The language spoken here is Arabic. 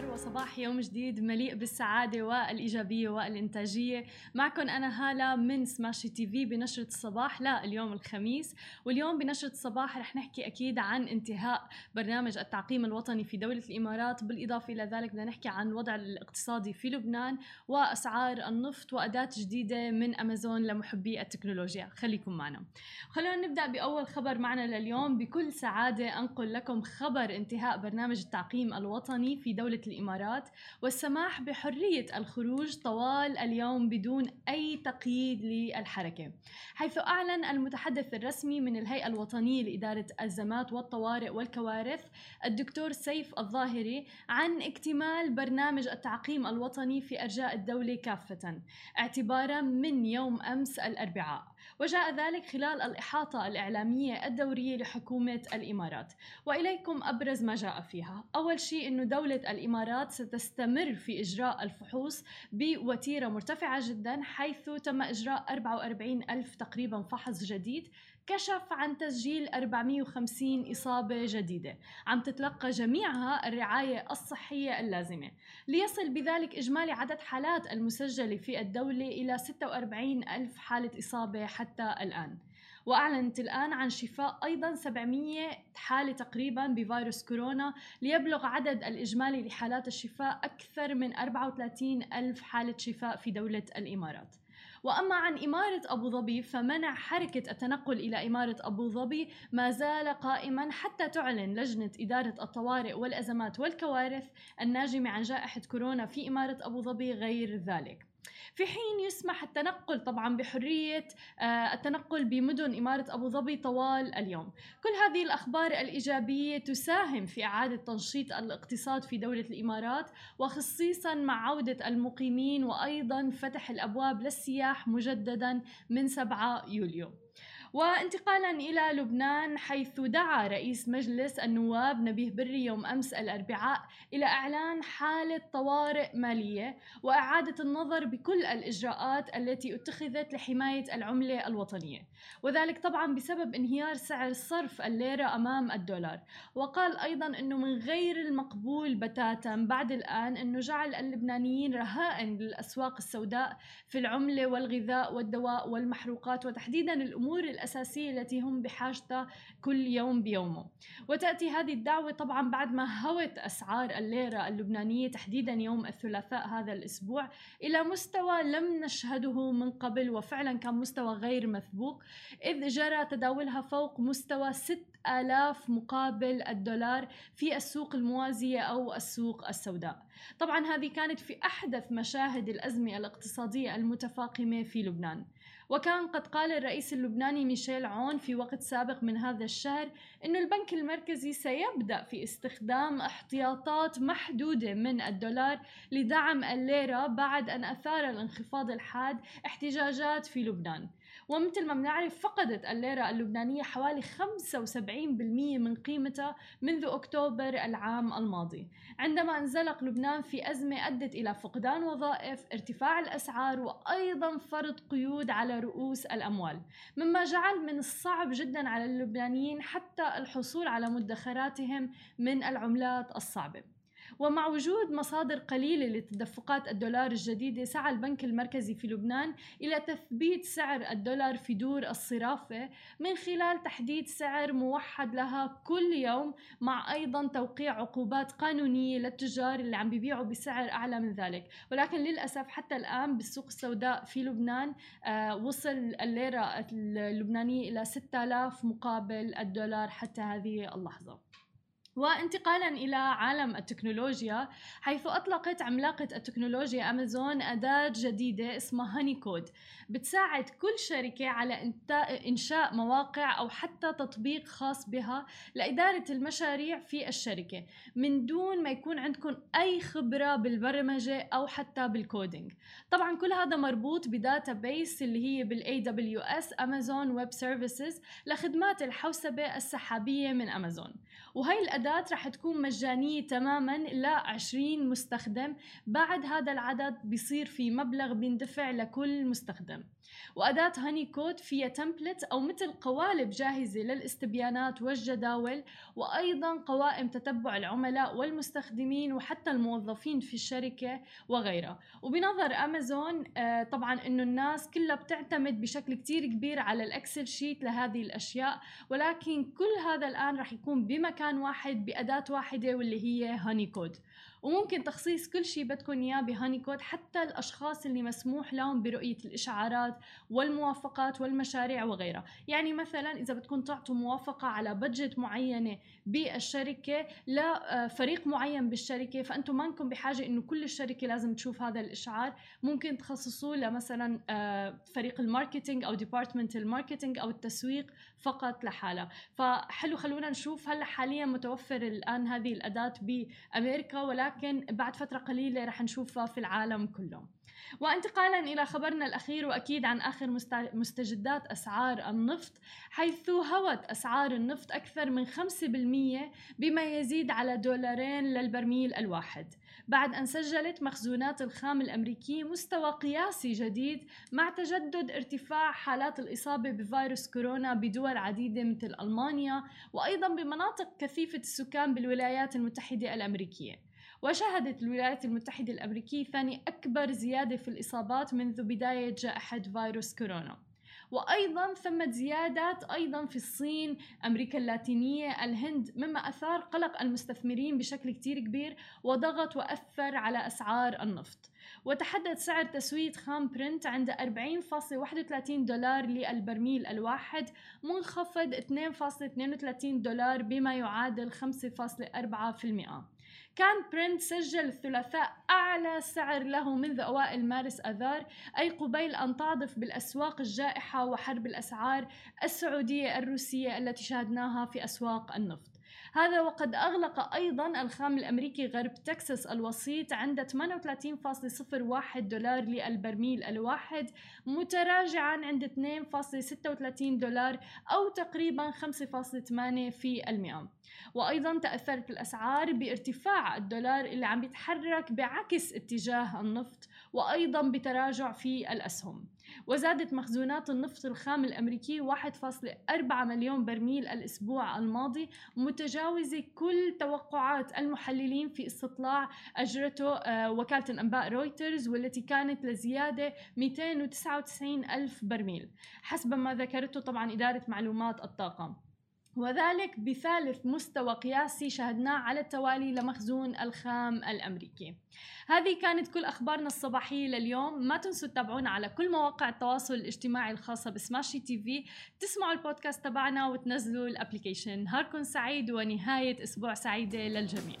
الخير وصباح يوم جديد مليء بالسعادة والإيجابية والإنتاجية. معكم أنا هالة من سماشي تي في بنشرة الصباح لا اليوم الخميس. واليوم بنشرة الصباح رح نحكي أكيد عن انتهاء برنامج التعقيم الوطني في دولة الإمارات. بالإضافة إلى ذلك بدنا نحكي عن الوضع الاقتصادي في لبنان وأسعار النفط وأداة جديدة من أمازون لمحبي التكنولوجيا. خليكم معنا. خلونا نبدأ بأول خبر معنا لليوم. بكل سعادة أنقل لكم خبر انتهاء برنامج التعقيم الوطني في دولة الإمارات والسماح بحرية الخروج طوال اليوم بدون أي تقييد للحركة. حيث أعلن المتحدث الرسمي من الهيئة الوطنية لإدارة الأزمات والطوارئ والكوارث الدكتور سيف الظاهري عن اكتمال برنامج التعقيم الوطني في أرجاء الدولة كافة اعتبارا من يوم أمس الأربعاء. وجاء ذلك خلال الإحاطة الإعلامية الدورية لحكومة الإمارات. وإليكم أبرز ما جاء فيها. أول شيء أنه دولة الإمارات ستستمر في إجراء الفحوص بوتيرة مرتفعة جدا حيث تم إجراء 44 ألف تقريبا فحص جديد كشف عن تسجيل 450 إصابة جديدة. عم تتلقى جميعها الرعاية الصحية اللازمة. ليصل بذلك إجمالي عدد حالات المسجلة في الدولة إلى 46 ألف حالة إصابة حتى الآن. وأعلنت الآن عن شفاء أيضا 700 حالة تقريبا بفيروس كورونا. ليبلغ عدد الإجمالي لحالات الشفاء أكثر من 34 ألف حالة شفاء في دولة الإمارات. وأما عن إمارة أبو ظبي فمنع حركة التنقل إلى إمارة أبو ظبي ما زال قائما حتى تعلن لجنة إدارة الطوارئ والأزمات والكوارث الناجمة عن جائحة كورونا في إمارة أبو ظبي غير ذلك. في حين يسمح التنقل طبعا بحرية آه، التنقل بمدن إمارة أبو ظبي طوال اليوم. كل هذه الأخبار الإيجابية تساهم في إعادة تنشيط الاقتصاد في دولة الإمارات وخصيصا مع عودة المقيمين وأيضا فتح الأبواب للسياح مجددا من 7 يوليو. وانتقالا إلى لبنان حيث دعا رئيس مجلس النواب نبيه بري يوم أمس الأربعاء إلى إعلان حالة طوارئ مالية وإعادة النظر بكل الإجراءات التي اتخذت لحماية العملة الوطنية. وذلك طبعا بسبب انهيار سعر صرف الليرة أمام الدولار. وقال أيضا أنه من غير المقبول بتاتا بعد الآن أنه جعل اللبنانيين رهائن للأسواق السوداء في العملة والغذاء والدواء والمحروقات وتحديدا الأمور الأساسية التي هم بحاجتها كل يوم بيومه. وتأتي هذه الدعوة طبعا بعد ما هوت أسعار الليرة اللبنانية تحديدا يوم الثلاثاء هذا الأسبوع إلى مستوى لم نشهده من قبل وفعلا كان مستوى غير مسبوق إذ جرى تداولها فوق مستوى 6000 مقابل الدولار في السوق الموازية أو السوق السوداء. طبعا هذه كانت في أحدث مشاهد الأزمة الاقتصادية المتفاقمة في لبنان. وكان قد قال الرئيس اللبناني ميشيل عون في وقت سابق من هذا الشهر أن البنك المركزي سيبدأ في استخدام احتياطات محدودة من الدولار لدعم الليرة بعد أن أثار الانخفاض الحاد احتجاجات في لبنان. ومثل ما بنعرف فقدت الليرة اللبنانية حوالي 75% من قيمتها منذ أكتوبر العام الماضي. عندما انزلق لبنان في أزمة أدت إلى فقدان وظائف ارتفاع الأسعار وأيضا فرض قيود على رؤوس الأموال. مما جعل من الصعب جدا على اللبنانيين حتى الحصول على مدخراتهم من العملات الصعبة. ومع وجود مصادر قليلة لتدفقات الدولار الجديدة سعى البنك المركزي في لبنان إلى تثبيت سعر الدولار في دور الصرافة من خلال تحديد سعر موحد لها كل يوم مع أيضا توقيع عقوبات قانونية للتجار اللي عم بيبيعوا بسعر أعلى من ذلك. ولكن للأسف حتى الآن بالسوق السوداء في لبنان آه وصل الليرة اللبنانية إلى 6000 مقابل الدولار حتى هذه اللحظة. وانتقالا إلى عالم التكنولوجيا حيث أطلقت عملاقة التكنولوجيا أمازون أداة جديدة اسمها Honeycode بتساعد كل شركة على إنشاء مواقع أو حتى تطبيق خاص بها لإدارة المشاريع في الشركة من دون ما يكون عندكم أي خبرة بالبرمجة أو حتى بال coding طبعا كل هذا مربوط ب database اللي هي بال AWS Amazon Web Services لخدمات الحوسبة السحابية من أمازون. وهي الأداة رح تكون مجانية تماما ل 20 مستخدم. بعد هذا العدد بيصير في مبلغ بيندفع لكل مستخدم. وأداة Honeycode فيها template أو مثل قوالب جاهزة للاستبيانات والجداول وأيضا قوائم تتبع العملاء والمستخدمين وحتى الموظفين في الشركة وغيرها. وبنظر أمازون آه، طبعا أنه الناس كلها بتعتمد بشكل كتير كبير على ال Excel sheet لهذه الأشياء ولكن كل هذا الآن رح يكون بمكان واحد بأداة واحدة واللي هي Honeycode وممكن تخصيص كل شيء بدكم إياه ب Honeycode حتى الأشخاص اللي مسموح لهم برؤية الإشعارات والموافقات والمشاريع وغيرها. يعني مثلا إذا بدكم تعطوا موافقة على budget معينة بالشركة لفريق معين بالشركة فأنتم ما انكم بحاجة إنه كل الشركة لازم تشوف هذا الإشعار. ممكن تخصصوه لمثلا آه، فريق ال marketing أو department ال marketing أو التسويق فقط لحالها. فحلو خلونا نشوف هلأ حاليا متوفر الآن هذه الأداة بأمريكا ولكن بعد فترة قليلة رح نشوفها في العالم كله. وانتقالا إلى خبرنا الأخير وأكيد عن آخر مستجدات أسعار النفط حيث هوت أسعار النفط أكثر من 5% بما يزيد على دولارين للبرميل الواحد. بعد أن سجلت مخزونات الخام الامريكي مستوى قياسي جديد مع تجدد ارتفاع حالات الإصابة بفيروس كورونا بدول عديدة مثل ألمانيا وأيضا بمناطق كثيفة السكان بالولايات المتحدة الأمريكية. وشهدت الولايات المتحدة الأمريكية ثاني أكبر زيادة في الإصابات منذ بداية جائحة فيروس كورونا. وأيضا ثمت زيادات أيضا في الصين أمريكا اللاتينية الهند مما أثار قلق المستثمرين بشكل كتير كبير وضغط وأثر على أسعار النفط. وتحدد سعر تسوية خام برنت عند 40.31 دولار للبرميل الواحد منخفض 2.32 دولار بما يعادل 5.4% كان برنت سجل الثلاثاء أعلى سعر له منذ أوائل مارس أذار أي قبيل أن تعصف بالأسواق الجائحة وحرب الأسعار السعودية الروسية التي شاهدناها في أسواق النفط. هذا وقد أغلق أيضا الخام الأمريكي غرب تكساس الوسيط عند 38.01 دولار للبرميل الواحد متراجعا عند 2.36 دولار أو تقريبا 5.8 في المئة. وأيضا تأثرت الأسعار بارتفاع الدولار اللي عم يتحرك بعكس اتجاه النفط وأيضا بتراجع في الأسهم. وزادت مخزونات النفط الخام الأمريكي 1.4 مليون برميل الأسبوع الماضي متجاوزة كل توقعات المحللين في استطلاع أجرته آه، وكالة الأنباء رويترز والتي كانت لزيادة 299 ألف برميل. حسب ما ذكرته طبعا إدارة معلومات الطاقة وذلك بثالث مستوى قياسي شهدناه على التوالي لمخزون الخام الأمريكي. هذه كانت كل أخبارنا الصباحية لليوم. ما تنسوا تتابعونا على كل مواقع التواصل الاجتماعي الخاصة بسماشي تي في. تسمعوا البودكاست تبعنا وتنزلوا الأبليكيشن. نهاركم سعيد ونهاية أسبوع سعيدة للجميع.